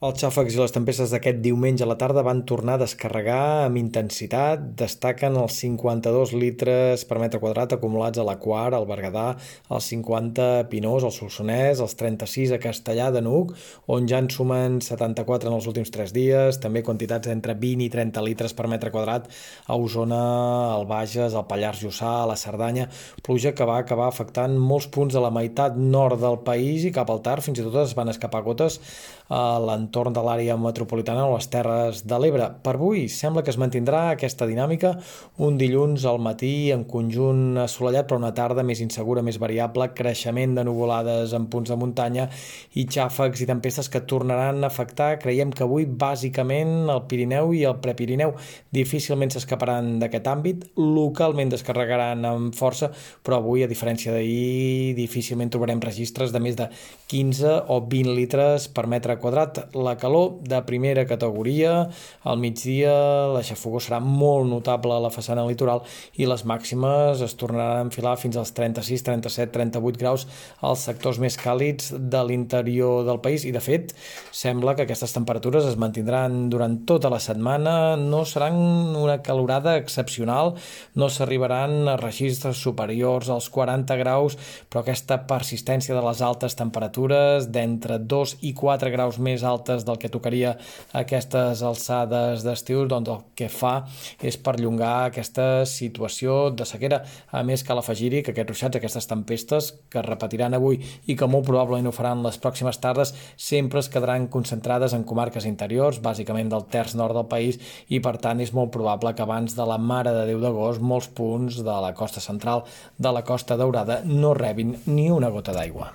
Els xàfecs i les tempestes d'aquest diumenge a la tarda van tornar a descarregar amb intensitat. Destaquen els 52 litres per metre quadrat acumulats a la Quar, al Berguedà, els 50 a Pinós, al Solsonès, els 36 a Castellà de Nuc, on ja en sumen 74 en els últims 3 dies, també quantitats entre 20 i 30 litres per metre quadrat a Osona, al Bages, al Pallars Jussà, a la Cerdanya, pluja que va acabar afectant molts punts de la meitat nord del país i cap al tard. Fins i tot es van escapar gotes a l'entorn l'entorn de l'àrea metropolitana o les Terres de l'Ebre. Per avui sembla que es mantindrà aquesta dinàmica un dilluns al matí en conjunt assolellat però una tarda més insegura, més variable, creixement de nuvolades en punts de muntanya i xàfecs i tempestes que tornaran a afectar, creiem que avui bàsicament el Pirineu i el Prepirineu difícilment s'escaparan d'aquest àmbit, localment descarregaran amb força, però avui, a diferència d'ahir, difícilment trobarem registres de més de 15 o 20 litres per metre quadrat la calor de primera categoria, al migdia la xafogó serà molt notable a la façana litoral i les màximes es tornaran a enfilar fins als 36, 37, 38 graus als sectors més càlids de l'interior del país. I de fet sembla que aquestes temperatures es mantindran durant tota la setmana, no seran una calorada excepcional, no s'arribaran a registres superiors als 40 graus, però aquesta persistència de les altes temperatures d'entre 2 i 4 graus més altes altes del que tocaria aquestes alçades d'estiu, doncs el que fa és perllongar aquesta situació de sequera. A més, cal afegir-hi que aquests ruixats, aquestes tempestes, que es repetiran avui i que molt probablement ho faran les pròximes tardes, sempre es quedaran concentrades en comarques interiors, bàsicament del terç nord del país, i per tant és molt probable que abans de la Mare de Déu d'agost molts punts de la costa central de la Costa Daurada no rebin ni una gota d'aigua.